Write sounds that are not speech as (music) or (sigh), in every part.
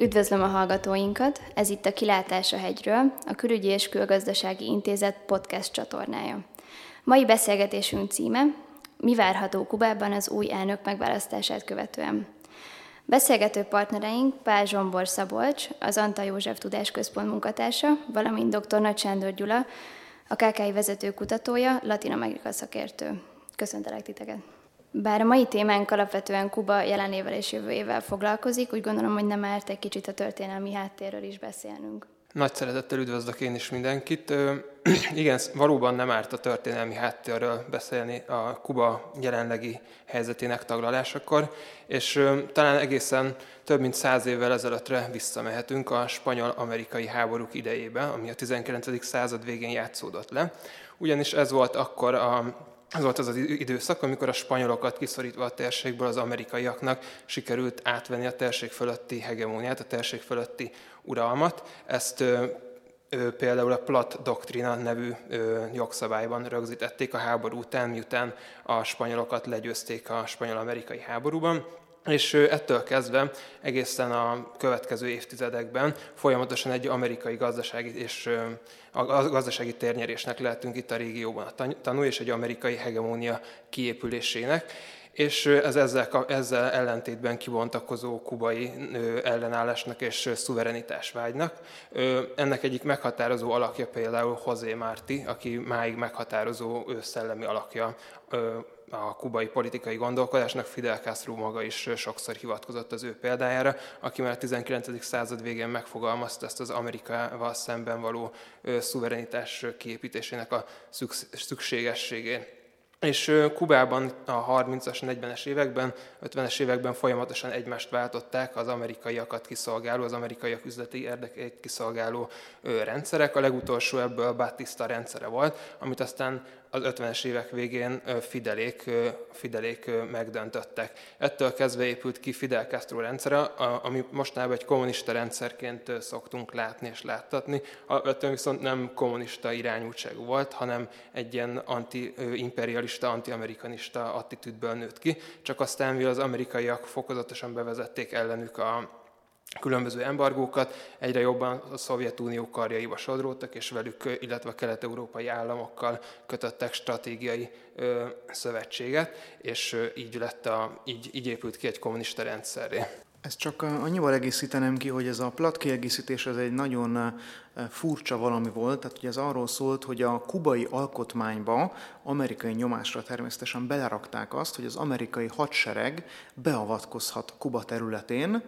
Üdvözlöm a hallgatóinkat! Ez itt a Kilátás a hegyről, a Külügyi és Külgazdasági Intézet podcast csatornája. Mai beszélgetésünk címe Mi várható Kubában az új elnök megválasztását követően? Beszélgető partnereink Pál Zsombor Szabolcs, az Anta József Tudásközpont munkatársa, valamint dr. Nagy Sándor Gyula, a KKI vezető kutatója, Latin Amerika szakértő. Köszöntelek titeket! Bár a mai témánk alapvetően Kuba jelenével és jövőjével foglalkozik, úgy gondolom, hogy nem árt egy kicsit a történelmi háttérről is beszélnünk. Nagy szeretettel üdvözlök én is mindenkit. (clears throat) Igen, valóban nem árt a történelmi háttérről beszélni a Kuba jelenlegi helyzetének taglalásakor, és talán egészen több mint száz évvel ezelőttre visszamehetünk a spanyol-amerikai háborúk idejébe, ami a 19. század végén játszódott le. Ugyanis ez volt akkor a ez volt az az időszak, amikor a spanyolokat kiszorítva a térségből az amerikaiaknak sikerült átvenni a térség fölötti hegemóniát, a térség fölötti uralmat. Ezt például a Platt Doktrina nevű jogszabályban rögzítették a háború után, miután a spanyolokat legyőzték a spanyol-amerikai háborúban. És ettől kezdve egészen a következő évtizedekben folyamatosan egy amerikai gazdasági és a gazdasági térnyerésnek lehetünk itt a régióban a tanú, és egy amerikai hegemónia kiépülésének és ez ezzel, ezzel ellentétben kibontakozó kubai ellenállásnak és szuverenitásvágynak. Ennek egyik meghatározó alakja például José Márti, aki máig meghatározó szellemi alakja a kubai politikai gondolkodásnak Fidel Castro maga is sokszor hivatkozott az ő példájára, aki már a 19. század végén megfogalmazta ezt az Amerikával szemben való szuverenitás kiépítésének a szükségességét. És Kubában a 30-as, 40-es években, 50-es években folyamatosan egymást váltották az amerikaiakat kiszolgáló, az amerikaiak üzleti érdekeit kiszolgáló rendszerek. A legutolsó ebből a Batista rendszere volt, amit aztán az 50-es évek végén Fidelék, Fidelék megdöntöttek. Ettől kezdve épült ki Fidel Castro rendszere, ami mostanában egy kommunista rendszerként szoktunk látni és láttatni. Alapvetően viszont nem kommunista irányultságú volt, hanem egy ilyen anti-imperialista, anti-amerikanista attitűdből nőtt ki, csak aztán, mivel az amerikaiak fokozatosan bevezették ellenük a különböző embargókat, egyre jobban a Szovjetunió karjaiba sodródtak, és velük, illetve a kelet-európai államokkal kötöttek stratégiai ö, szövetséget, és ö, így, lett a, így, így épült ki egy kommunista rendszerré. Ezt csak annyival egészítenem ki, hogy ez a plat kiegészítés egy nagyon furcsa valami volt, tehát ugye ez arról szólt, hogy a kubai alkotmányba amerikai nyomásra természetesen belerakták azt, hogy az amerikai hadsereg beavatkozhat Kuba területén,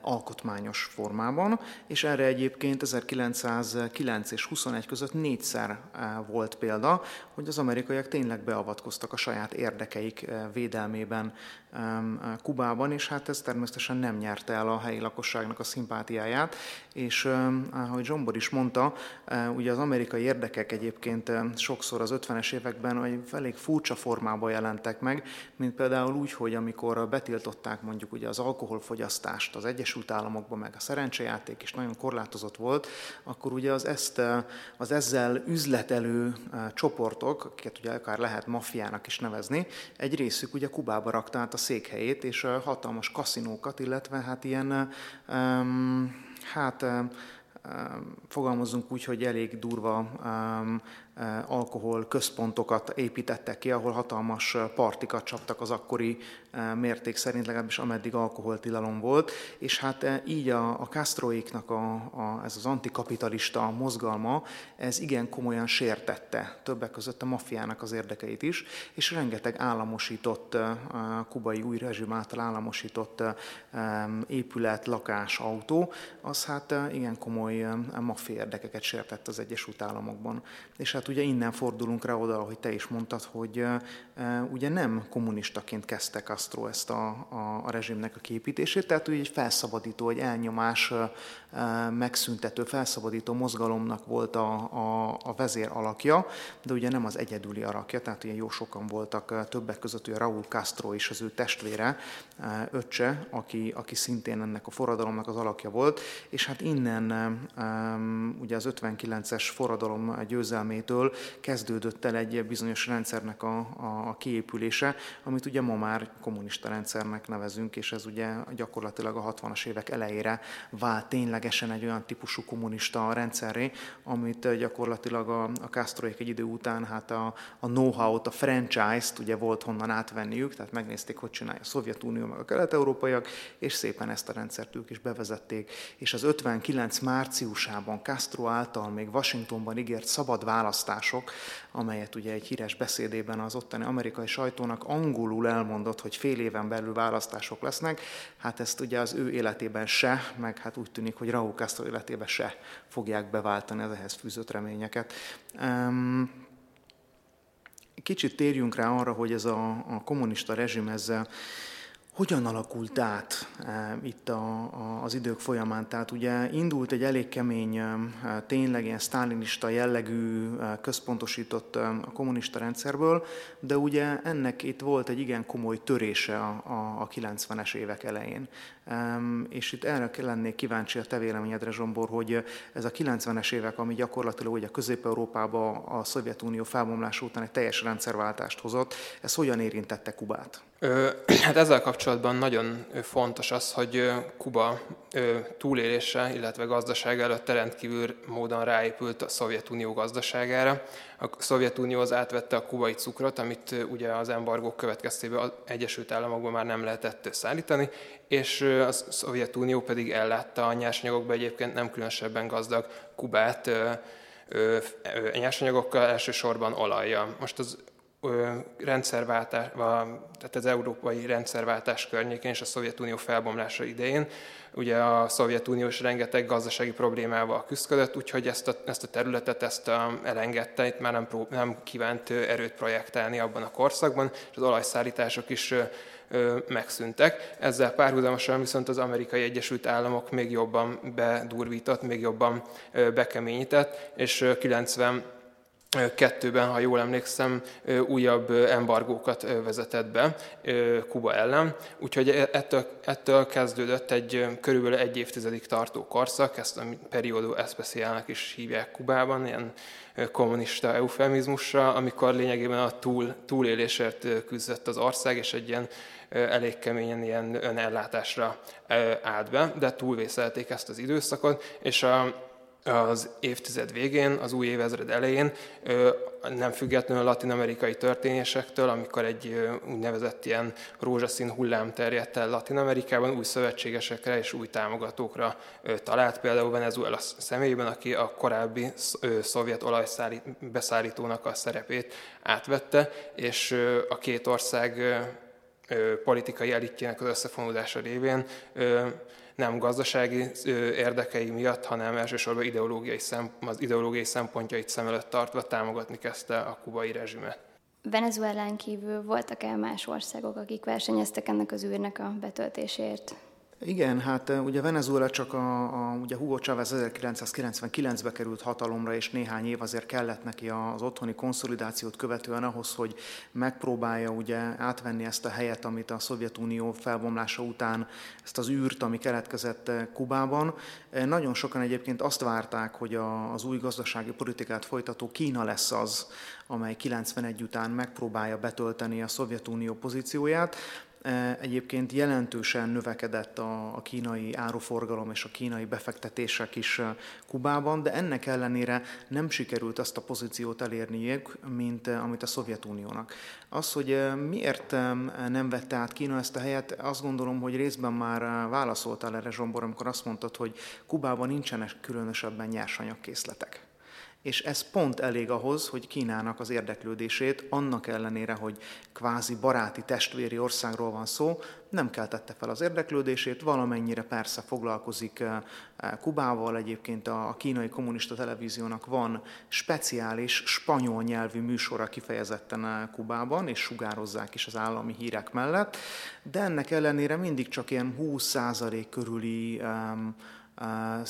alkotmányos formában, és erre egyébként 1909 és 21 között négyszer e, volt példa, hogy az amerikaiak tényleg beavatkoztak a saját érdekeik e, védelmében Kubában, és hát ez természetesen nem nyerte el a helyi lakosságnak a szimpátiáját, és ahogy Zsombor is mondta, ugye az amerikai érdekek egyébként sokszor az 50-es években egy elég furcsa formában jelentek meg, mint például úgy, hogy amikor betiltották mondjuk ugye az alkoholfogyasztást az Egyesült Államokban, meg a szerencsejáték is nagyon korlátozott volt, akkor ugye az, ezt, az ezzel üzletelő csoportok, akiket ugye akár lehet maffiának is nevezni, egy részük ugye Kubába rakta át a székhelyét, és hatalmas kaszinókat, illetve hát ilyen, hát fogalmazunk úgy, hogy elég durva Eh, alkohol központokat építettek ki, ahol hatalmas partikat csaptak az akkori mérték szerint, legalábbis ameddig alkoholtilalom volt, és hát így a, a Castroiknak a, a, ez az antikapitalista mozgalma, ez igen komolyan sértette többek között a maffiának az érdekeit is, és rengeteg államosított, a kubai új rezsim által államosított épület, lakás, autó, az hát igen komoly maffia érdekeket sértett az Egyesült Államokban. És hát ugye innen fordulunk rá oda, hogy te is mondtad, hogy ugye nem kommunistaként kezdte Castro ezt a, a, a rezsimnek a képítését, tehát ugye egy felszabadító, egy elnyomás megszüntető, felszabadító mozgalomnak volt a, a, a vezér alakja, de ugye nem az egyedüli alakja, tehát ugye jó sokan voltak, többek között ugye Raúl Castro is az ő testvére, öccse, aki, aki szintén ennek a forradalomnak az alakja volt, és hát innen ugye az 59-es forradalom győzelmétől kezdődött el egy bizonyos rendszernek a, a, a kiépülése, amit ugye ma már kommunista rendszernek nevezünk, és ez ugye gyakorlatilag a 60-as évek elejére vált ténylegesen egy olyan típusú kommunista rendszerré, amit gyakorlatilag a, a Castroék egy idő után hát a, a know-how-t, a franchise-t ugye volt honnan átvenniük, tehát megnézték, hogy csinálja a Szovjetunió meg a kelet-európaiak, és szépen ezt a rendszert ők is bevezették. És az 59 márciusában Castro által még Washingtonban ígért szabad választások, amelyet ugye egy híres beszédében az ottani amerikai sajtónak angolul elmondott, hogy fél éven belül választások lesznek, hát ezt ugye az ő életében se, meg hát úgy tűnik, hogy Raúl Castro életében se fogják beváltani az ehhez fűzött reményeket. Kicsit térjünk rá arra, hogy ez a, a kommunista rezsim ezzel hogyan alakult át e, itt a, a, az idők folyamán? Tehát ugye indult egy elég kemény, e, tényleg ilyen sztálinista jellegű, e, központosított a kommunista rendszerből, de ugye ennek itt volt egy igen komoly törése a, a, a 90-es évek elején. És itt erre lennék kíváncsi a te véleményedre, Zsombor, hogy ez a 90-es évek, ami gyakorlatilag ugye Közép-Európába a Szovjetunió felbomlása után egy teljes rendszerváltást hozott, ez hogyan érintette Kubát? (clears throat) Hát ezzel kapcsolatban nagyon fontos az, hogy Kuba túlélése, illetve gazdasága előtt rendkívül módon ráépült a Szovjetunió gazdaságára. A Szovjetunió az átvette a kubai cukrot, amit ugye az embargók következtében az Egyesült Államokban már nem lehetett szállítani, és a Szovjetunió pedig ellátta a nyersanyagokba egyébként nem különösebben gazdag Kubát nyersanyagokkal, elsősorban olajjal. Most az rendszerváltás, tehát az európai rendszerváltás környékén és a Szovjetunió felbomlása idején, ugye a Szovjetunió is rengeteg gazdasági problémával küzdött, úgyhogy ezt a, ezt a területet ezt a, elengedte, itt már nem, prób- nem kívánt erőt projektálni abban a korszakban, és az olajszállítások is megszűntek. Ezzel párhuzamosan viszont az amerikai Egyesült Államok még jobban bedurvított, még jobban bekeményített, és 90 kettőben, ha jól emlékszem, újabb embargókat vezetett be Kuba ellen. Úgyhogy e, ettől, ettől kezdődött egy körülbelül egy évtizedig tartó korszak, ezt a periódó especiálnak is hívják Kubában, ilyen kommunista eufemizmusra, amikor lényegében a túl, túlélésért küzdött az ország, és egy ilyen elég keményen ilyen önellátásra állt be, de túlvészelték ezt az időszakot, és a az évtized végén, az új évezred elején, nem függetlenül latin-amerikai történésektől, amikor egy úgynevezett ilyen rózsaszín hullám terjedt el Latin-Amerikában, új szövetségesekre és új támogatókra talált, például Venezuela személyében, aki a korábbi szovjet olajbeszállítónak a szerepét átvette, és a két ország politikai elitjének az összefonódása révén nem gazdasági érdekei miatt, hanem elsősorban ideológiai szem, az ideológiai szempontjait szem előtt tartva támogatni kezdte a kubai rezsimet. Venezuelán kívül voltak-e más országok, akik versenyeztek ennek az űrnek a betöltéséért? Igen, hát ugye Venezuela csak a, a ugye Hugo Chávez 1999-be került hatalomra, és néhány év azért kellett neki az otthoni konszolidációt követően ahhoz, hogy megpróbálja ugye átvenni ezt a helyet, amit a Szovjetunió felbomlása után, ezt az űrt, ami keletkezett Kubában. Nagyon sokan egyébként azt várták, hogy a, az új gazdasági politikát folytató Kína lesz az, amely 91 után megpróbálja betölteni a Szovjetunió pozícióját. E, egyébként jelentősen növekedett a, kínai áruforgalom és a kínai befektetések is e, Kubában, de ennek ellenére nem sikerült azt a pozíciót elérniük, mint e, amit a Szovjetuniónak. Az, hogy miért nem vette át Kína ezt a helyet, azt gondolom, hogy részben már válaszoltál erre Zsombor, amikor azt mondtad, hogy Kubában nincsenek különösebben nyersanyagkészletek és ez pont elég ahhoz, hogy Kínának az érdeklődését, annak ellenére, hogy kvázi baráti testvéri országról van szó, nem keltette fel az érdeklődését, valamennyire persze foglalkozik eh, Kubával, egyébként a kínai kommunista televíziónak van speciális spanyol nyelvű műsora kifejezetten eh, Kubában, és sugározzák is az állami hírek mellett, de ennek ellenére mindig csak ilyen 20% körüli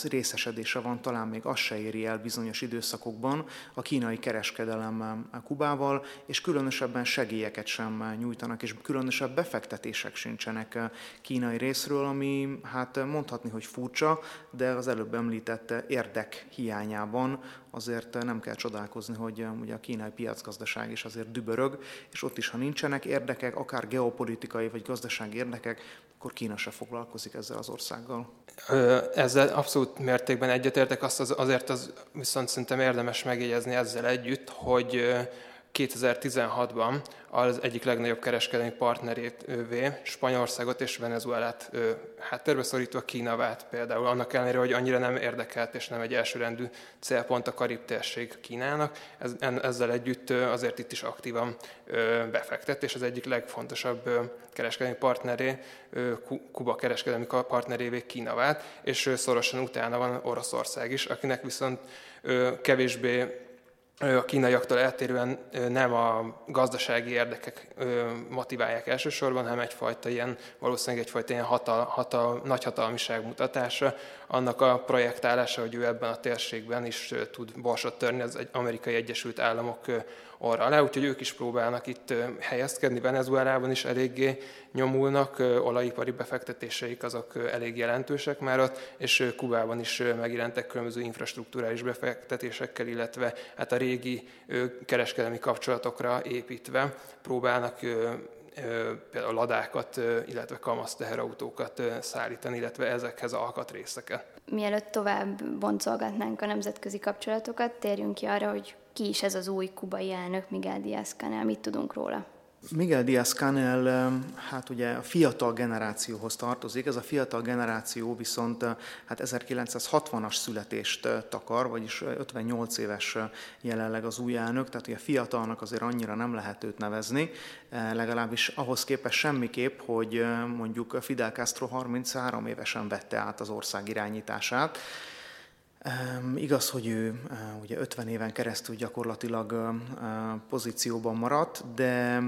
részesedése van, talán még az se éri el bizonyos időszakokban a kínai kereskedelem Kubával, és különösebben segélyeket sem nyújtanak, és különösebb befektetések sincsenek kínai részről, ami hát mondhatni, hogy furcsa, de az előbb említett érdek hiányában azért nem kell csodálkozni, hogy ugye a kínai piacgazdaság is azért dübörög, és ott is, ha nincsenek érdekek, akár geopolitikai vagy gazdasági érdekek, akkor Kína se foglalkozik ezzel az országgal. Ezzel abszolút mértékben egyetértek, azt az, azért az viszont szerintem érdemes megjegyezni ezzel együtt, hogy 2016-ban az egyik legnagyobb kereskedelmi partnerévé Spanyolországot és Venezuelát háttérbe szorítva Kína vált például, annak ellenére, hogy annyira nem érdekelt és nem egy elsőrendű célpont a Karib térség Kínának, ez, ezzel együtt azért itt is aktívan befektet, és az egyik legfontosabb kereskedelmi partneré, Kuba kereskedelmi partnerévé Kína vált, és szorosan utána van Oroszország is, akinek viszont kevésbé a kínaiaktól eltérően nem a gazdasági érdekek motiválják elsősorban, hanem egyfajta ilyen, valószínűleg egyfajta ilyen hatal, hatal, nagyhatalmiság mutatása, annak a projektálása, hogy ő ebben a térségben is tud borsot törni az amerikai Egyesült Államok arra alá, úgyhogy ők is próbálnak itt helyezkedni, Venezuelában is eléggé nyomulnak, olajipari befektetéseik azok elég jelentősek már ott, és Kubában is megjelentek különböző infrastruktúrális befektetésekkel, illetve hát a régi kereskedelmi kapcsolatokra építve próbálnak például ladákat, illetve kamasz teherautókat szállítani, illetve ezekhez alkatrészeket. Mielőtt tovább boncolgatnánk a nemzetközi kapcsolatokat, térjünk ki arra, hogy ki is ez az új kubai elnök, Miguel Díaz-Canel, mit tudunk róla? Miguel Díaz-Canel hát ugye a fiatal generációhoz tartozik, ez a fiatal generáció viszont hát 1960-as születést takar, vagyis 58 éves jelenleg az új elnök, tehát ugye fiatalnak azért annyira nem lehet őt nevezni, legalábbis ahhoz képest semmiképp, hogy mondjuk Fidel Castro 33 évesen vette át az ország irányítását, Igaz, hogy ő ugye 50 éven keresztül gyakorlatilag pozícióban maradt, de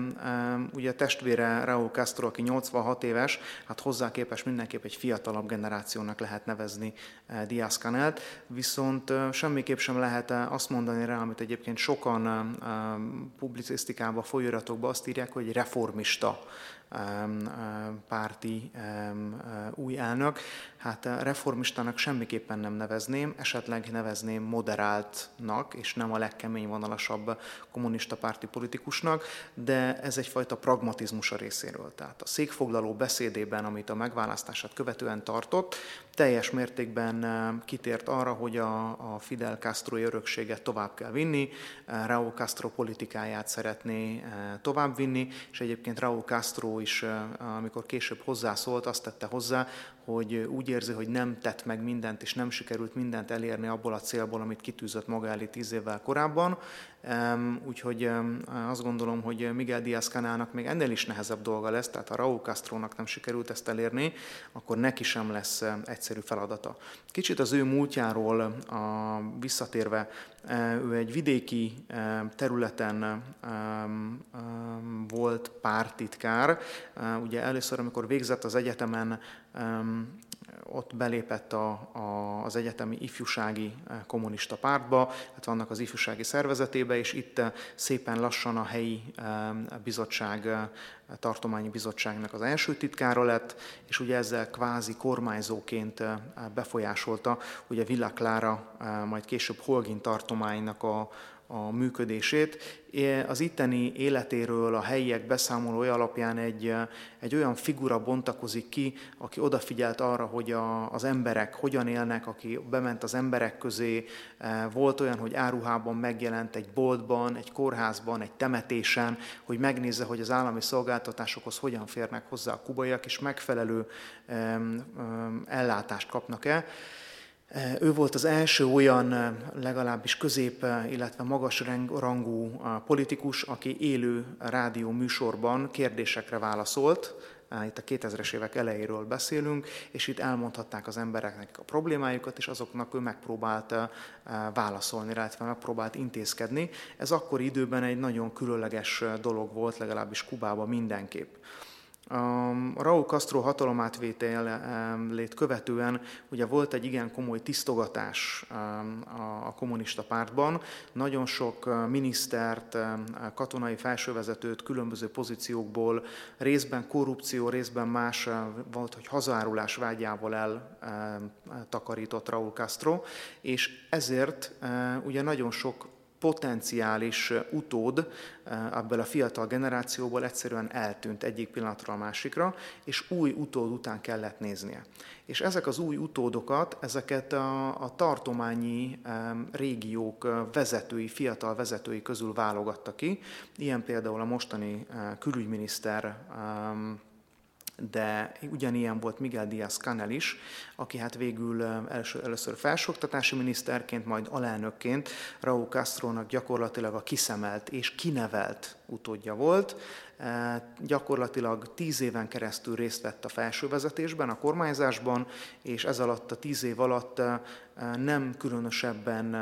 ugye a testvére Raúl Castro, aki 86 éves, hát hozzá képest mindenképp egy fiatalabb generációnak lehet nevezni Diaz Canelt, viszont semmiképp sem lehet azt mondani rá, amit egyébként sokan publicisztikában, folyóiratokban azt írják, hogy reformista párti új elnök. Hát reformistának semmiképpen nem nevezném, esetleg nevezném moderáltnak, és nem a legkemény vonalasabb kommunista párti politikusnak, de ez egyfajta pragmatizmus a részéről. Tehát a székfoglaló beszédében, amit a megválasztását követően tartott, teljes mértékben kitért arra, hogy a, a Fidel Castro örökséget tovább kell vinni, Raúl Castro politikáját szeretné továbbvinni, és egyébként Raúl Castro is, amikor később hozzászólt, azt tette hozzá, hogy úgy érzi, hogy nem tett meg mindent, és nem sikerült mindent elérni abból a célból, amit kitűzött maga elé tíz évvel korábban. Úgyhogy azt gondolom, hogy Miguel Díaz Canálnak még ennél is nehezebb dolga lesz, tehát ha Raúl Castrónak nem sikerült ezt elérni, akkor neki sem lesz egyszerű feladata. Kicsit az ő múltjáról a, visszatérve, ő egy vidéki területen volt pártitkár. Ugye először, amikor végzett az egyetemen, ott belépett a, a, az egyetemi ifjúsági kommunista pártba, hát vannak az ifjúsági szervezetébe, és itt szépen lassan a helyi bizottság, a tartományi bizottságnak az első titkára lett, és ugye ezzel kvázi kormányzóként befolyásolta ugye Villa Clara, majd később Holgin tartománynak a, a működését. Az itteni életéről a helyiek beszámolója alapján egy, egy olyan figura bontakozik ki, aki odafigyelt arra, hogy a, az emberek hogyan élnek, aki bement az emberek közé. Volt olyan, hogy áruhában megjelent egy boltban, egy kórházban, egy temetésen, hogy megnézze, hogy az állami szolgáltatásokhoz hogyan férnek hozzá a kubaiak, és megfelelő ellátást kapnak-e. Ő volt az első olyan legalábbis közép, illetve magas rangú politikus, aki élő rádió műsorban kérdésekre válaszolt, itt a 2000-es évek elejéről beszélünk, és itt elmondhatták az embereknek a problémájukat, és azoknak ő megpróbált válaszolni, illetve megpróbált intézkedni. Ez akkori időben egy nagyon különleges dolog volt, legalábbis Kubában mindenképp. A Raúl Castro hatalomátvételét követően ugye volt egy igen komoly tisztogatás a kommunista pártban. Nagyon sok minisztert, katonai felsővezetőt különböző pozíciókból részben korrupció, részben más volt, hogy hazárulás vágyával eltakarított Raúl Castro, és ezért ugye nagyon sok potenciális utód ebből a fiatal generációból egyszerűen eltűnt egyik pillanatra a másikra, és új utód után kellett néznie. És ezek az új utódokat, ezeket a, a tartományi régiók vezetői, fiatal vezetői közül válogatta ki. Ilyen például a mostani külügyminiszter de ugyanilyen volt Miguel Díaz Canel is, aki hát végül első, először felsőoktatási miniszterként, majd alelnökként Raúl Castro-nak gyakorlatilag a kiszemelt és kinevelt utódja volt. Gyakorlatilag tíz éven keresztül részt vett a felsővezetésben, a kormányzásban, és ez alatt a tíz év alatt nem különösebben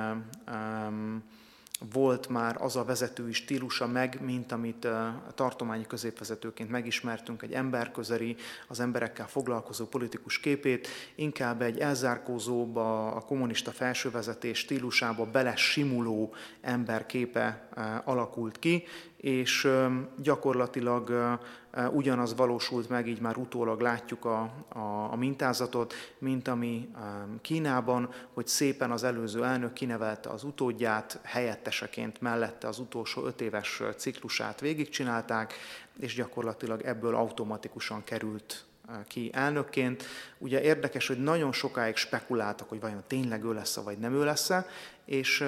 volt már az a vezetői stílusa meg, mint amit a tartományi középvezetőként megismertünk, egy emberközeli, az emberekkel foglalkozó politikus képét, inkább egy elzárkózóbb, a kommunista felsővezetés stílusába belesimuló emberképe alakult ki, és gyakorlatilag ugyanaz valósult meg, így már utólag látjuk a, a, a mintázatot, mint ami Kínában, hogy szépen az előző elnök kinevelte az utódját, helyetteseként mellette az utolsó öt éves ciklusát végigcsinálták, és gyakorlatilag ebből automatikusan került ki elnökként. Ugye érdekes, hogy nagyon sokáig spekuláltak, hogy vajon tényleg ő lesz vagy nem ő lesz és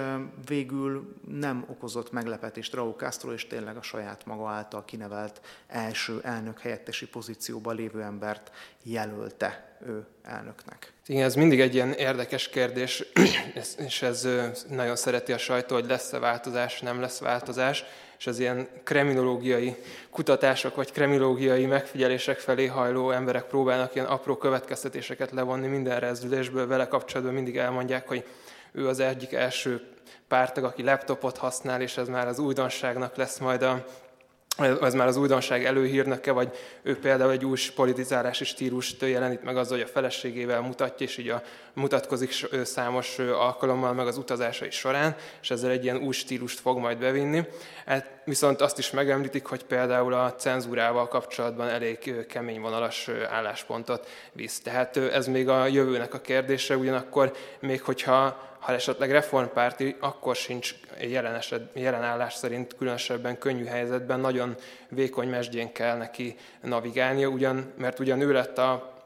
végül nem okozott meglepetést Raúl Castro, és tényleg a saját maga által kinevelt első elnök helyettesi pozícióban lévő embert jelölte ő elnöknek. Igen, ez mindig egy ilyen érdekes kérdés, (clears throat) és ez nagyon szereti a sajtó, hogy lesz-e változás, nem lesz változás, és az ilyen kriminológiai kutatások vagy kriminológiai megfigyelések felé hajló emberek próbálnak ilyen apró következtetéseket levonni minden rezdülésből, vele kapcsolatban mindig elmondják, hogy ő az egyik első pártag, aki laptopot használ, és ez már az újdonságnak lesz majd a, ez már az újdonság előhírnöke, vagy ő például egy új politizálási stílust jelenít meg azzal, hogy a feleségével mutatja, és így a, mutatkozik számos alkalommal meg az utazásai során, és ezzel egy ilyen új stílust fog majd bevinni. Hát viszont azt is megemlítik, hogy például a cenzúrával kapcsolatban elég kemény vonalas álláspontot visz. Tehát ez még a jövőnek a kérdése, ugyanakkor még hogyha ha esetleg reformpárti, akkor sincs jelen, eset, jelen állás szerint különösebben könnyű helyzetben, nagyon vékony mesdjén kell neki navigálnia, ugyan, mert ugyan ő lett a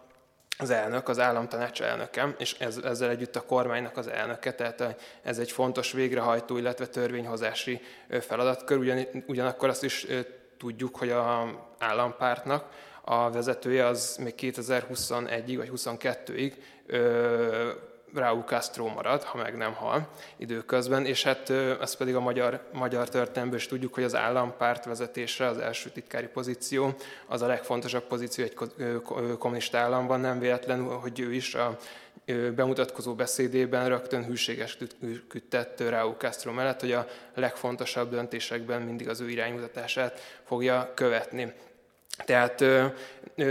az elnök, az államtanács elnöke, és ez, ezzel együtt a kormánynak az elnöke, tehát ez egy fontos végrehajtó, illetve törvényhozási feladatkör. Ugyan, ugyanakkor azt is tudjuk, hogy a állampártnak a vezetője az még 2021-ig vagy 2022-ig Raúl Castro marad, ha meg nem hal időközben, és hát ezt pedig a magyar, magyar történelmből is tudjuk, hogy az állampárt vezetése, az első titkári pozíció, az a legfontosabb pozíció egy kommunista államban, nem véletlenül, hogy ő is a bemutatkozó beszédében rögtön hűséges küldtett Raúl Castro mellett, hogy a legfontosabb döntésekben mindig az ő iránymutatását fogja követni. Tehát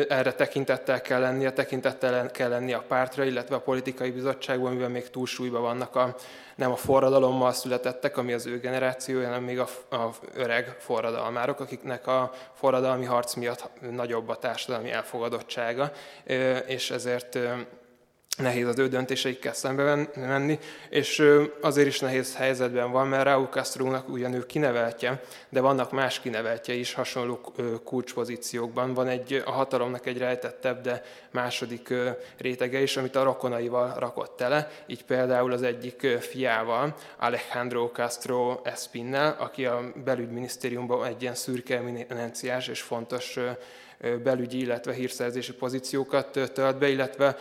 erre tekintettel kell lennie, tekintettel kell lennie a pártra, illetve a politikai bizottságban, mivel még túlsúlyban vannak a, nem a forradalommal születettek, ami az ő generációja, hanem még a, a öreg forradalmárok, akiknek a forradalmi harc miatt nagyobb a társadalmi elfogadottsága, és ezért nehéz az ő döntéseikkel szembe menni, és azért is nehéz helyzetben van, mert Raúl Castro-nak ugyan ő kineveltje, de vannak más kineveltje is hasonló kulcspozíciókban. Van egy, a hatalomnak egy rejtettebb, de második rétege is, amit a rokonaival rakott tele, így például az egyik fiával, Alejandro Castro Espinnel, aki a belügyminisztériumban egy ilyen szürke eminenciás és fontos belügyi, illetve hírszerzési pozíciókat tölt be, illetve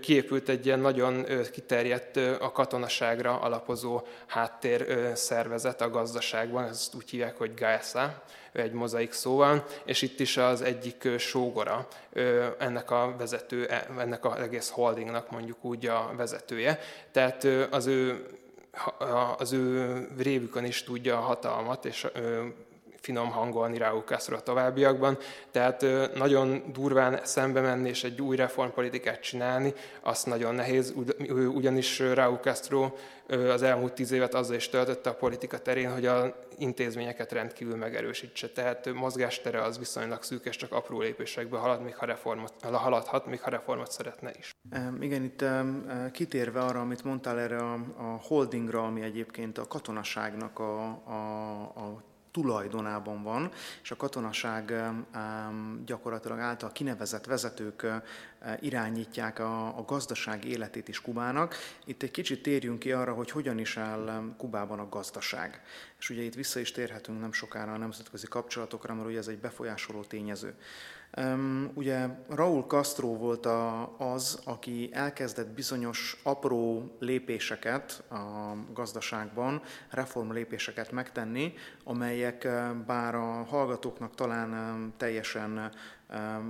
kiépült egy ilyen nagyon kiterjedt a katonaságra alapozó háttér szervezet a gazdaságban, ezt úgy hívják, hogy GAESA, egy mozaik szóval, és itt is az egyik sógora ennek a vezető, e, ennek az egész holdingnak mondjuk úgy a vezetője. Tehát az ő, az ő révükön is tudja a hatalmat, és finom hangolni Raúl Castro a továbbiakban. Tehát nagyon durván szembe menni és egy új reformpolitikát csinálni, azt nagyon nehéz, ugyanis Raúl Castro az elmúlt tíz évet azzal is töltötte a politika terén, hogy a intézményeket rendkívül megerősítse. Tehát mozgástere az viszonylag szűk, és csak apró lépésekbe halad, még ha reformot, haladhat, még ha reformot szeretne is. Igen, itt kitérve arra, amit mondtál erre a holdingra, ami egyébként a katonaságnak a, a, a tulajdonában van, és a katonaság gyakorlatilag által kinevezett vezetők irányítják a, a gazdaság életét is Kubának. Itt egy kicsit térjünk ki arra, hogy hogyan is áll Kubában a gazdaság. És ugye itt vissza is térhetünk nem sokára a nemzetközi kapcsolatokra, mert ugye ez egy befolyásoló tényező. Ugye Raúl Castro volt a, az, aki elkezdett bizonyos apró lépéseket a gazdaságban, reform lépéseket megtenni, amelyek bár a hallgatóknak talán teljesen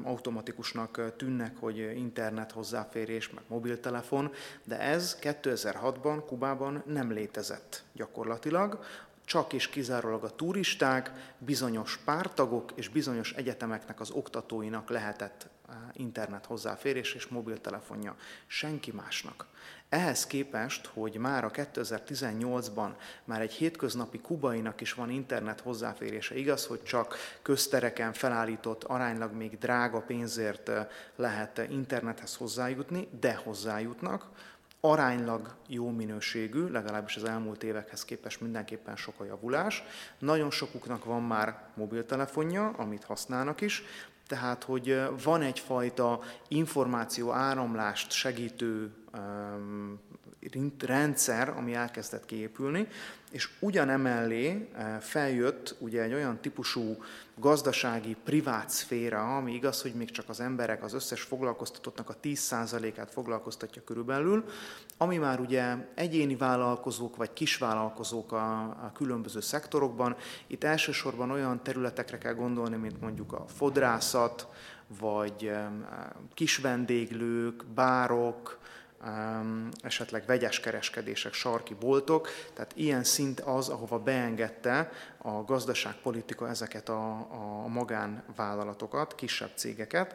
automatikusnak tűnnek, hogy internet hozzáférés, meg mobiltelefon, de ez 2006-ban Kubában nem létezett gyakorlatilag csak és kizárólag a turisták, bizonyos pártagok és bizonyos egyetemeknek az oktatóinak lehetett eh, internet hozzáférés és mobiltelefonja, senki másnak. Ehhez képest, hogy már a 2018-ban már egy hétköznapi kubainak is van internet hozzáférése, igaz, hogy csak köztereken felállított, aránylag még drága pénzért eh, lehet internethez hozzájutni, de hozzájutnak, aránylag jó minőségű, legalábbis az elmúlt évekhez képest mindenképpen sok a javulás. Nagyon sokuknak van már mobiltelefonja, amit használnak is, tehát, hogy van egyfajta információ áramlást segítő rendszer, ami elkezdett kiépülni, és ugyanemellé feljött ugye egy olyan típusú gazdasági privát szféra, ami igaz, hogy még csak az emberek, az összes foglalkoztatottnak a 10%-át foglalkoztatja körülbelül, ami már ugye egyéni vállalkozók vagy kisvállalkozók a, a különböző szektorokban. Itt elsősorban olyan területekre kell gondolni, mint mondjuk a fodrászat, vagy kisvendéglők, bárok, esetleg vegyes kereskedések, sarki boltok, tehát ilyen szint az, ahova beengedte a gazdaságpolitika ezeket a, a magánvállalatokat, kisebb cégeket,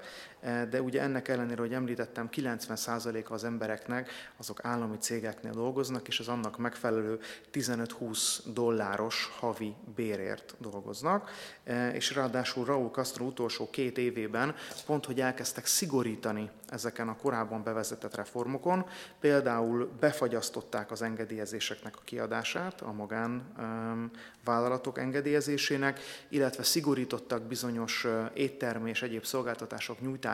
de ugye ennek ellenére, hogy említettem, 90%-a az embereknek azok állami cégeknél dolgoznak, és az annak megfelelő 15-20 dolláros havi bérért dolgoznak, e, és ráadásul Raúl Castro utolsó két évében pont, hogy elkezdtek szigorítani ezeken a korábban bevezetett reformokon, például befagyasztották az engedélyezéseknek a kiadását a magánvállalatok engedélyezésének, illetve szigorítottak bizonyos éttermi és egyéb szolgáltatások nyújtását,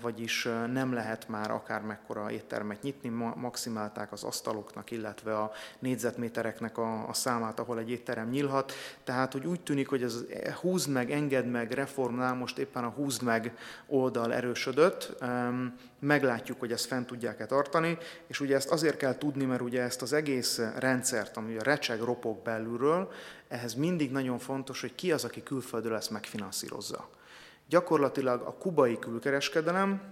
vagyis nem lehet már akár mekkora éttermet nyitni, maximálták az asztaloknak, illetve a négyzetmétereknek a, a számát, ahol egy étterem nyílhat. Tehát, hogy úgy tűnik, hogy ez húzd meg, engedd meg reformnál most éppen a húzd meg oldal erősödött, meglátjuk, hogy ezt fent tudják-e tartani, és ugye ezt azért kell tudni, mert ugye ezt az egész rendszert, ami a recseg ropog belülről, ehhez mindig nagyon fontos, hogy ki az, aki külföldről ezt megfinanszírozza. Gyakorlatilag a kubai külkereskedelem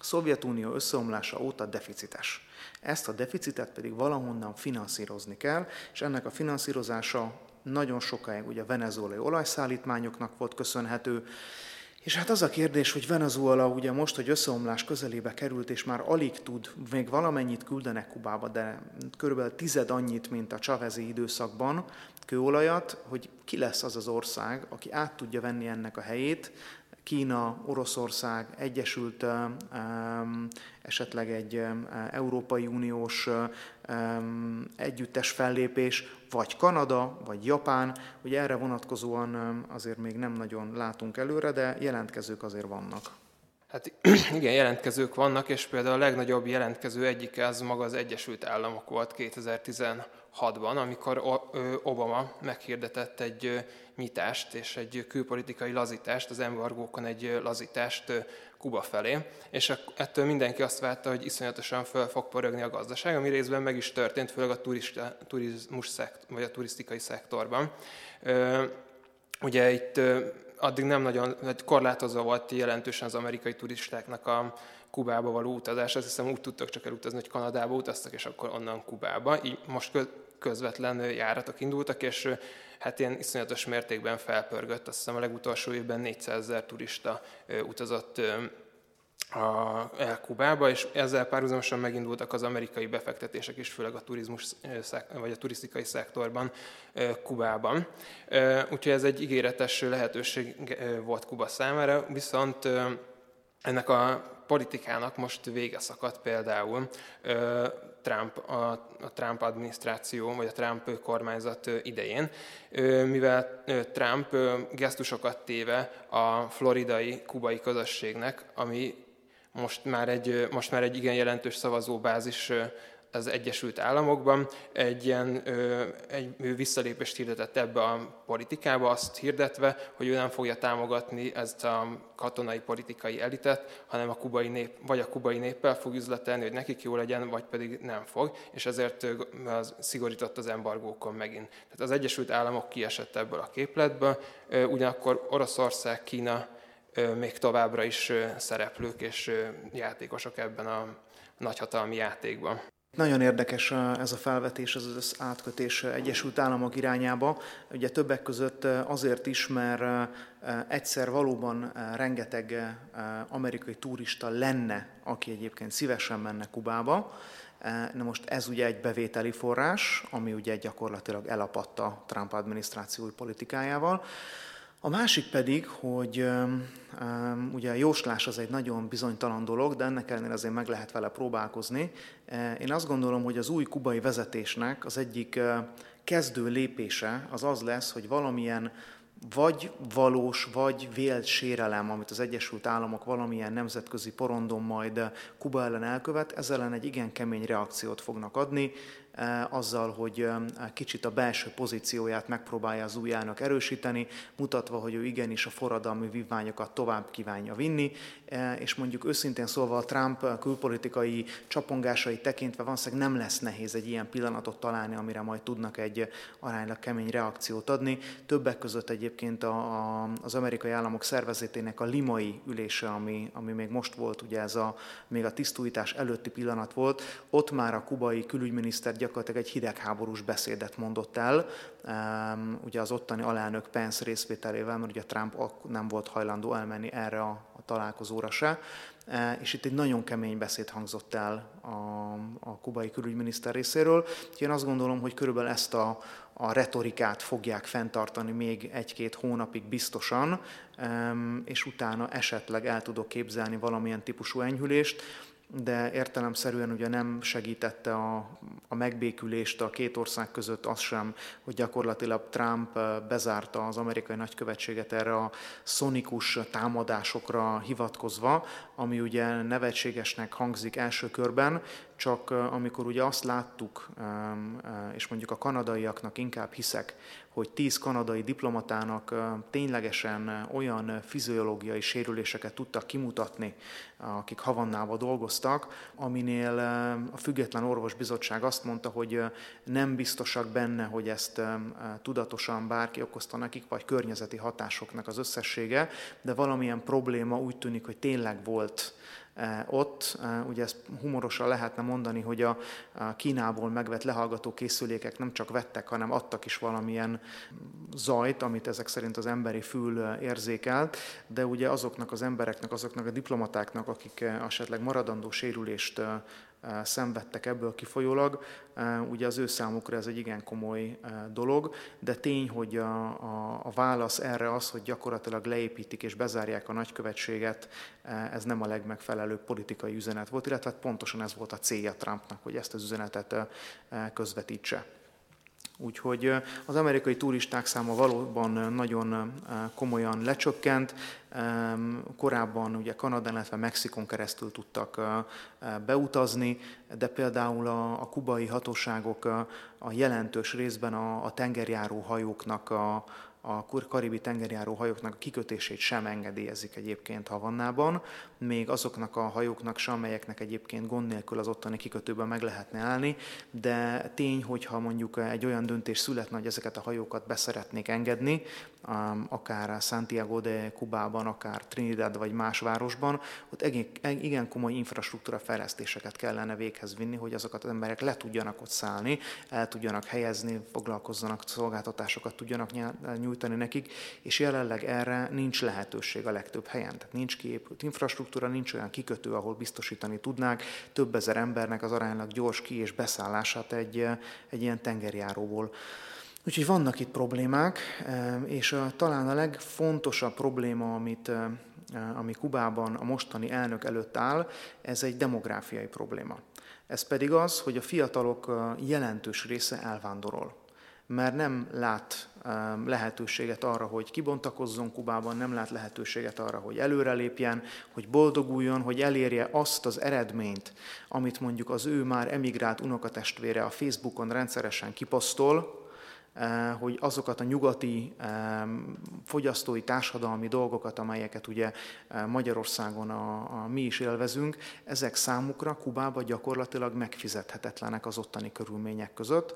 Szovjetunió összeomlása óta deficites. Ezt a deficitet pedig valahonnan finanszírozni kell, és ennek a finanszírozása nagyon sokáig ugye a venezuelai olajszállítmányoknak volt köszönhető, és hát az a kérdés, hogy Venezuela ugye most, hogy összeomlás közelébe került, és már alig tud, még valamennyit küldenek Kubába, de körülbelül tized annyit, mint a Chavezi időszakban kőolajat, hogy ki lesz az az ország, aki át tudja venni ennek a helyét, Kína, Oroszország, Egyesült, esetleg egy Európai Uniós együttes fellépés, vagy Kanada, vagy Japán. Ugye erre vonatkozóan azért még nem nagyon látunk előre, de jelentkezők azért vannak. Hát (clears throat) igen, jelentkezők vannak, és például a legnagyobb jelentkező egyik az maga az Egyesült Államok volt 2016-ban, amikor Obama meghirdetett egy nyitást és egy külpolitikai lazítást, az embargókon egy lazítást Kuba felé, és ettől mindenki azt várta, hogy iszonyatosan föl fog porögni a gazdaság, ami részben meg is történt, főleg a turista, turizmus szekt, vagy a turisztikai szektorban. Ugye itt addig nem nagyon, korlátozva volt jelentősen az amerikai turistáknak a Kubába való utazás. Azt hiszem úgy tudtak csak elutazni, hogy Kanadába utaztak, és akkor onnan Kubába. Így most közvetlen járatok indultak, és hát ilyen iszonyatos mértékben felpörgött. Azt hiszem a legutolsó évben 400 ezer turista utazott a, el Kubába, és ezzel párhuzamosan megindultak az amerikai befektetések is, főleg a turizmus vagy a turisztikai szektorban Kubában. Úgyhogy ez egy ígéretes lehetőség volt Kuba számára, viszont ennek a politikának most vége szakadt például Trump, a, a Trump adminisztráció, vagy a Trump kormányzat idején, mivel Trump gesztusokat téve a floridai kubai közösségnek, ami most már egy, most már egy igen jelentős szavazóbázis az Egyesült Államokban egy ilyen egy visszalépést hirdetett ebbe a politikába, azt hirdetve, hogy ő nem fogja támogatni ezt a katonai politikai elitet, hanem a kubai nép, vagy a kubai néppel fog üzletelni, hogy nekik jó legyen, vagy pedig nem fog, és ezért az szigorított az embargókon megint. Tehát az Egyesült Államok kiesett ebből a képletből, ugyanakkor Oroszország, Kína még továbbra is szereplők és játékosok ebben a nagyhatalmi játékban. Nagyon érdekes ez a felvetés, ez az átkötés Egyesült Államok irányába. Ugye többek között azért is, mert egyszer valóban rengeteg amerikai turista lenne, aki egyébként szívesen menne Kubába. Na most ez ugye egy bevételi forrás, ami ugye gyakorlatilag elapadt a Trump adminisztráció politikájával. A másik pedig, hogy ugye a jóslás az egy nagyon bizonytalan dolog, de ennek ellenére azért meg lehet vele próbálkozni. Én azt gondolom, hogy az új kubai vezetésnek az egyik kezdő lépése az az lesz, hogy valamilyen vagy valós, vagy vélt sérelem, amit az Egyesült Államok valamilyen nemzetközi porondon majd Kuba ellen elkövet, ezzel ellen egy igen kemény reakciót fognak adni, azzal, hogy eh, kicsit a belső pozícióját megpróbálja az újjának erősíteni, mutatva, hogy ő igenis a forradalmi vívmányokat tovább kívánja vinni, eh, és mondjuk őszintén szólva a Trump külpolitikai csapongásai tekintve valószínűleg nem lesz nehéz egy ilyen pillanatot találni, amire majd tudnak egy aránylag kemény reakciót adni. Többek között egyébként a, a, az amerikai államok szervezetének a limai ülése, ami, ami még most volt, ugye ez a, még a tisztújítás előtti pillanat volt, ott már a kubai külügyminiszter gyakorlatilag egy hidegháborús beszédet mondott el, ugye az ottani alelnök Pence részvételével, mert ugye Trump nem volt hajlandó elmenni erre a, a találkozóra se, e, és itt egy nagyon kemény beszéd hangzott el a, a kubai külügyminiszter részéről. Én azt gondolom, hogy körülbelül ezt a, a retorikát fogják fenntartani még egy-két hónapig biztosan, és utána esetleg el tudok képzelni valamilyen típusú enyhülést de értelemszerűen ugye nem segítette a, a megbékülést a két ország között az sem, hogy gyakorlatilag Trump bezárta az amerikai nagykövetséget erre a szonikus támadásokra hivatkozva, ami ugye nevetségesnek hangzik első körben, csak amikor ugye azt láttuk, és mondjuk a kanadaiaknak inkább hiszek, hogy tíz kanadai diplomatának ténylegesen olyan fiziológiai sérüléseket tudtak kimutatni, akik Havannában dolgoztak, aminél a Független Orvosbizottság azt mondta, hogy nem biztosak benne, hogy ezt tudatosan bárki okozta nekik, vagy környezeti hatásoknak az összessége, de valamilyen probléma úgy tűnik, hogy tényleg volt Eh, ott. Eh, ugye ezt humorosan lehetne mondani, hogy a Kínából megvett lehallgató készülékek nem csak vettek, hanem adtak is valamilyen zajt, amit ezek szerint az emberi fül eh, érzékelt, de ugye azoknak az embereknek, azoknak a diplomatáknak, akik esetleg maradandó sérülést szenvedtek ebből kifolyólag, ugye az ő számukra ez egy igen komoly dolog, de tény, hogy a, a, a válasz erre az, hogy gyakorlatilag leépítik és bezárják a nagykövetséget, ez nem a legmegfelelőbb politikai üzenet volt, illetve hát pontosan ez volt a célja Trumpnak, hogy ezt az üzenetet közvetítse. Úgyhogy az amerikai turisták száma valóban nagyon komolyan lecsökkent. Korábban ugye Kanadán, illetve Mexikon keresztül tudtak beutazni, de például a, kubai hatóságok a jelentős részben a tengerjáró hajóknak a, a karibi tengerjáró hajóknak a kikötését sem engedélyezik egyébként Havannában, még azoknak a hajóknak sem, amelyeknek egyébként gond nélkül az ottani kikötőben meg lehetne állni, de tény, hogyha mondjuk egy olyan döntés születne, hogy ezeket a hajókat beszeretnék engedni, akár Santiago de Kubában, akár Trinidad vagy más városban, ott igen komoly infrastruktúra fejlesztéseket kellene véghez vinni, hogy azokat az emberek le tudjanak ott szállni, el tudjanak helyezni, foglalkozzanak, szolgáltatásokat tudjanak nyújtani nekik, és jelenleg erre nincs lehetőség a legtöbb helyen. Tehát nincs kiépült infrastruktúra, nincs olyan kikötő, ahol biztosítani tudnák több ezer embernek az aránylag gyors ki- és beszállását egy, egy ilyen tengerjáróból. Úgyhogy vannak itt problémák, eh, és talán a legfontosabb probléma, amit, eh, ami Kubában a mostani elnök előtt áll, ez egy demográfiai probléma. Ez pedig az, hogy a fiatalok eh, jelentős része elvándorol mert nem lát lehetőséget arra, hogy kibontakozzon Kubában, nem lát lehetőséget arra, hogy előrelépjen, hogy boldoguljon, hogy elérje azt az eredményt, amit mondjuk az ő már emigrált unokatestvére a Facebookon rendszeresen kiposztol, Eh, hogy azokat a nyugati fogyasztói társadalmi dolgokat, amelyeket ugye eh, Magyarországon a, a mi is élvezünk, ezek számukra Kubában gyakorlatilag megfizethetetlenek az ottani körülmények között,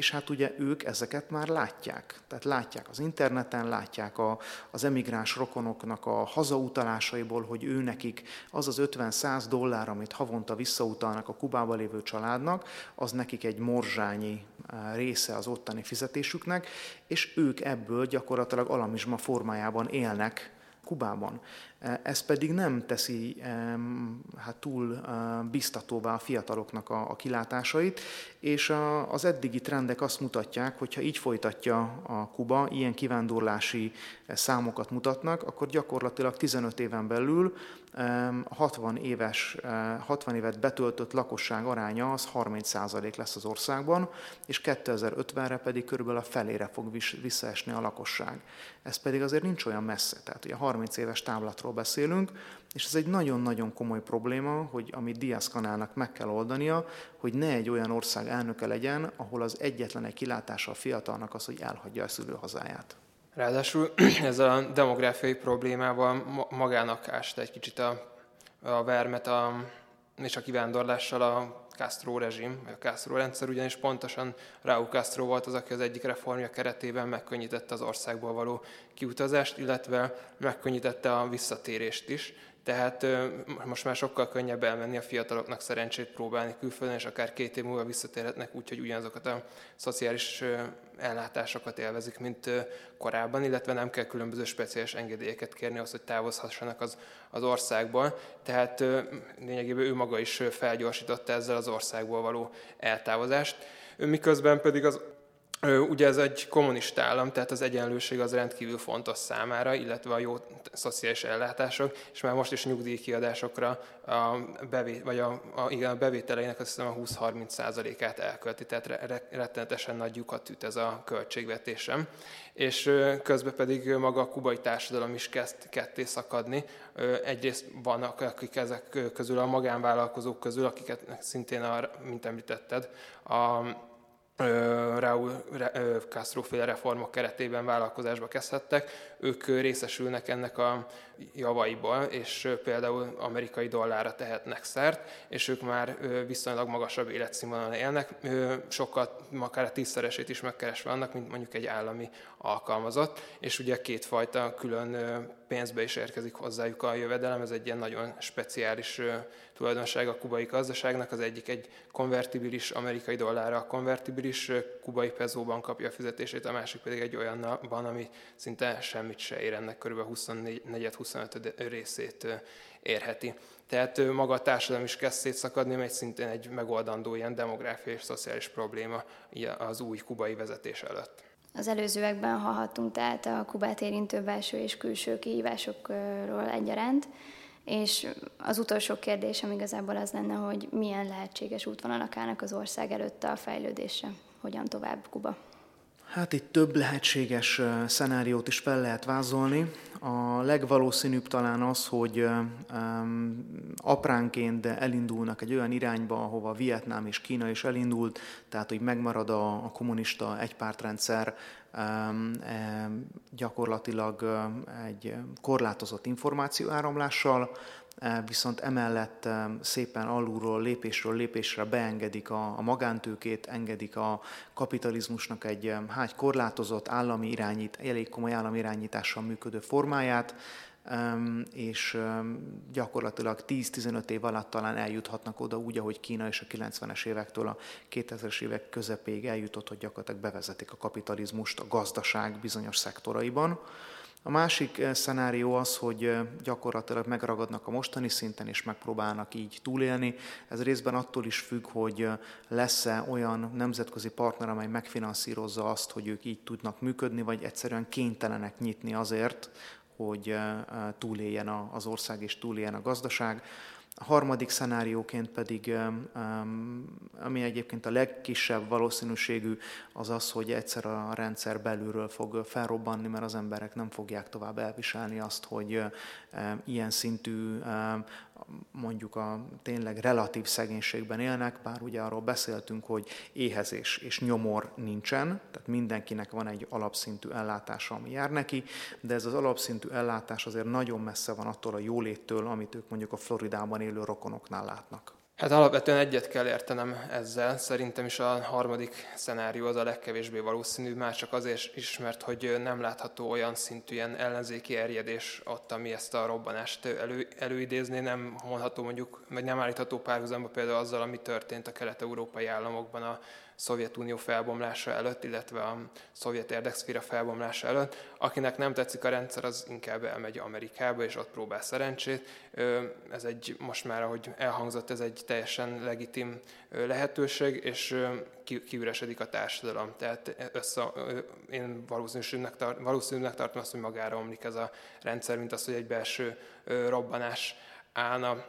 és hát ugye ők ezeket már látják. Tehát látják az interneten, látják a, az emigráns rokonoknak a hazautalásaiból, hogy ő nekik az az 50-100 dollár, amit havonta visszautalnak a Kubába lévő családnak, az nekik egy morzsányi eh, része az ottani fizetésüknek, és ők ebből gyakorlatilag alamizsma formájában élnek Kubában. Ez pedig nem teszi hát túl biztatóvá a fiataloknak a, kilátásait, és az eddigi trendek azt mutatják, hogy ha így folytatja a Kuba, ilyen kivándorlási számokat mutatnak, akkor gyakorlatilag 15 éven belül a 60 éves, 60 évet betöltött lakosság aránya az 30% lesz az országban, és 2050-re pedig körülbelül a felére fog visszaesni a lakosság. Ez pedig azért nincs olyan messze, tehát ugye 30 éves távlatról beszélünk, és ez egy nagyon-nagyon komoly probléma, hogy amit Diaz kanálnak meg kell oldania, hogy ne egy olyan ország elnöke legyen, ahol az egyetlen egy kilátása a fiatalnak az, hogy elhagyja a szülőhazáját. Ráadásul (clears throat) ez a demográfiai problémával magának ásta egy kicsit a, a vermet a, és a kivándorlással a Castro rezsim, vagy a Castro rendszer, ugyanis pontosan Raúl Castro volt az, aki az egyik reformja keretében megkönnyítette az országból való kiutazást, illetve megkönnyítette a visszatérést is. Tehát most már sokkal könnyebb elmenni a fiataloknak szerencsét próbálni külföldön, és akár két év múlva visszatérhetnek úgy, hogy ugyanazokat a szociális ellátásokat élvezik, mint korábban, illetve nem kell különböző speciális engedélyeket kérni ahhoz, hogy távozhassanak az, az országból. Tehát lényegében ő maga is felgyorsította ezzel az országból való eltávozást. Miközben pedig az Ugye ez egy kommunista állam, tehát az egyenlőség az rendkívül fontos számára, illetve a jó szociális ellátások, és már most is nyugdíjkiadásokra a, bevét, vagy a, a, igen, a bevételeinek azt hiszem a 20-30 százalékát elkölti, tehát rettenetesen nagy lyukat üt ez a költségvetésem. És közben pedig maga a kubai társadalom is kezd ketté szakadni. Egyrészt vannak, akik ezek közül a magánvállalkozók közül, akiket szintén, a, mint említetted, a Raúl Castro féle reformok keretében vállalkozásba kezdhettek, ők részesülnek ennek a javaiból, és például amerikai dollárra tehetnek szert, és ők már viszonylag magasabb életszínvonalon élnek, sokkal, akár a tízszeresét is megkeresve annak, mint mondjuk egy állami alkalmazott, és ugye kétfajta külön pénzbe is érkezik hozzájuk a jövedelem, ez egy ilyen nagyon speciális tulajdonság a kubai gazdaságnak, az egyik egy konvertibilis amerikai dollárra konvertibilis kubai pezóban kapja a fizetését, a másik pedig egy olyanban, ami szinte semmit se ér, ennek kb. 24-25 részét érheti. Tehát maga a társadalom is kezd szétszakadni, mert szintén egy megoldandó ilyen demográfiai és szociális probléma az új kubai vezetés előtt. Az előzőekben hallhattunk tehát a Kubát érintő belső és külső kihívásokról egyaránt, és az utolsó kérdésem igazából az lenne, hogy milyen lehetséges útvonalak állnak az ország előtt a fejlődésre, hogyan tovább Kuba? Hát itt több lehetséges szenáriót is fel lehet vázolni. A legvalószínűbb talán az, hogy apránként elindulnak egy olyan irányba, ahova Vietnám és Kína is elindult, tehát hogy megmarad a, kommunista egypártrendszer, um, gyakorlatilag egy korlátozott információáramlással, viszont emellett szépen alulról, lépésről lépésre beengedik a, a magántőkét, engedik a kapitalizmusnak egy hát korlátozott állami irányít, elég komoly állami irányítással működő formáját, és gyakorlatilag 10-15 év alatt talán eljuthatnak oda úgy, ahogy Kína és a 90-es évektől a 2000-es évek közepéig eljutott, hogy gyakorlatilag bevezetik a kapitalizmust a gazdaság bizonyos szektoraiban. A másik eh, szenárió az, hogy eh, gyakorlatilag megragadnak a mostani szinten, és megpróbálnak így túlélni. Ez részben attól is függ, hogy eh, lesz-e olyan nemzetközi partner, amely megfinanszírozza azt, hogy ők így tudnak működni, vagy egyszerűen kénytelenek nyitni azért, hogy túléljen az ország és túléljen a gazdaság. Harmadik szenárióként pedig, ami egyébként a legkisebb valószínűségű, az az, hogy egyszer a rendszer belülről fog felrobbanni, mert az emberek nem fogják tovább elviselni azt, hogy ilyen szintű mondjuk a tényleg relatív szegénységben élnek, bár ugye arról beszéltünk, hogy éhezés és nyomor nincsen, tehát mindenkinek van egy alapszintű ellátása, ami jár neki, de ez az alapszintű ellátás azért nagyon messze van attól a jóléttől, amit ők mondjuk a Floridában élő rokonoknál látnak. Hát alapvetően egyet kell értenem ezzel. Szerintem is a harmadik szenárió az a legkevésbé valószínű, már csak azért is, mert hogy nem látható olyan szintű ilyen ellenzéki erjedés ott, ami ezt a robbanást elő, előidézné, nem mondható mondjuk, vagy nem állítható párhuzamba például azzal, ami történt a kelet-európai államokban a Szovjetunió felbomlása előtt, illetve a szovjet érdekszféra felbomlása előtt. Akinek nem tetszik a rendszer, az inkább elmegy Amerikába, és ott próbál szerencsét. Ez egy, most már, ahogy elhangzott, ez egy teljesen legitim lehetőség, és kiüresedik a társadalom. Tehát össze, én valószínűnek, tart, valószínűnek tartom azt, hogy magára omlik ez a rendszer, mint az, hogy egy belső robbanás állna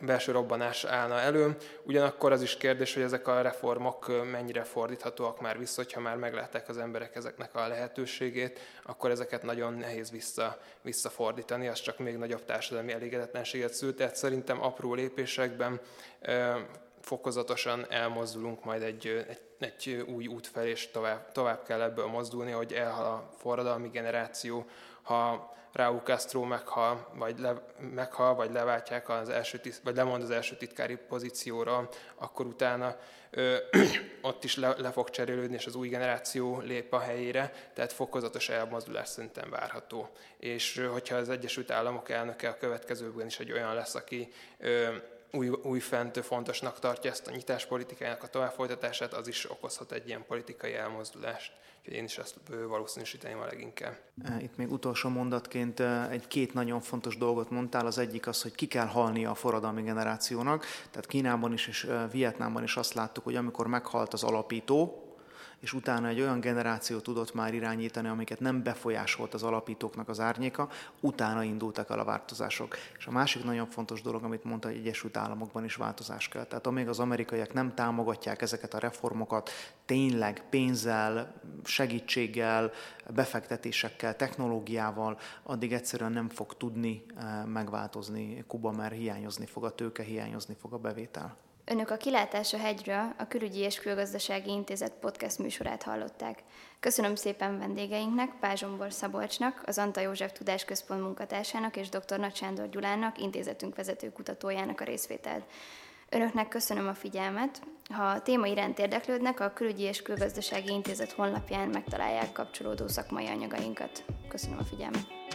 belső robbanás állna elő. Ugyanakkor az is kérdés, hogy ezek a reformok mennyire fordíthatóak már vissza, hogyha már meglátták az emberek ezeknek a lehetőségét, akkor ezeket nagyon nehéz vissza, visszafordítani, az csak még nagyobb társadalmi elégedetlenséget szült. Tehát szerintem apró lépésekben fokozatosan elmozdulunk majd egy, egy, egy új út felé, és tovább, tovább kell ebből mozdulni, hogy elhal a forradalmi generáció, ha Raúl Castro meghal, vagy, le, meghal, vagy leváltják az első, vagy lemond az első titkári pozícióra, akkor utána ö, (clears throat) ott is le, le fog cserélődni, és az új generáció lép a helyére, tehát fokozatos elmozdulás szerintem várható. És hogyha az Egyesült Államok elnöke a következőben is egy olyan lesz, aki ö, új, újfent fontosnak tartja ezt a nyitáspolitikájának a továbbfolytatását, az is okozhat egy ilyen politikai elmozdulást. Úgyhogy én is ezt valószínűsíteném a leginkább. Itt még utolsó mondatként egy-két nagyon fontos dolgot mondtál. Az egyik az, hogy ki kell halnia a forradalmi generációnak. Tehát Kínában is és Vietnámban is azt láttuk, hogy amikor meghalt az alapító, és utána egy olyan generáció tudott már irányítani, amiket nem befolyásolt az alapítóknak az árnyéka, utána indultak el a változások. És a másik nagyon fontos dolog, amit mondta, hogy Egyesült Államokban is változás kell. Tehát amíg az amerikaiak nem támogatják ezeket a reformokat tényleg pénzzel, segítséggel, befektetésekkel, technológiával, addig egyszerűen nem fog tudni eh, megváltozni Kuba, mert hiányozni fog a tőke, hiányozni fog a bevétel. Önök a Kilátás a hegyről, a Külügyi és Külgazdasági Intézet podcast műsorát hallották. Köszönöm szépen vendégeinknek, Pázsombor Szabolcsnak, az Anta József Tudásközpont munkatársának és dr. Nagy Sándor Gyulának, intézetünk vezető kutatójának a részvételt. Önöknek köszönöm a figyelmet. Ha a téma iránt érdeklődnek, a Külügyi és Külgazdasági Intézet honlapján megtalálják kapcsolódó szakmai anyagainkat. Köszönöm a figyelmet.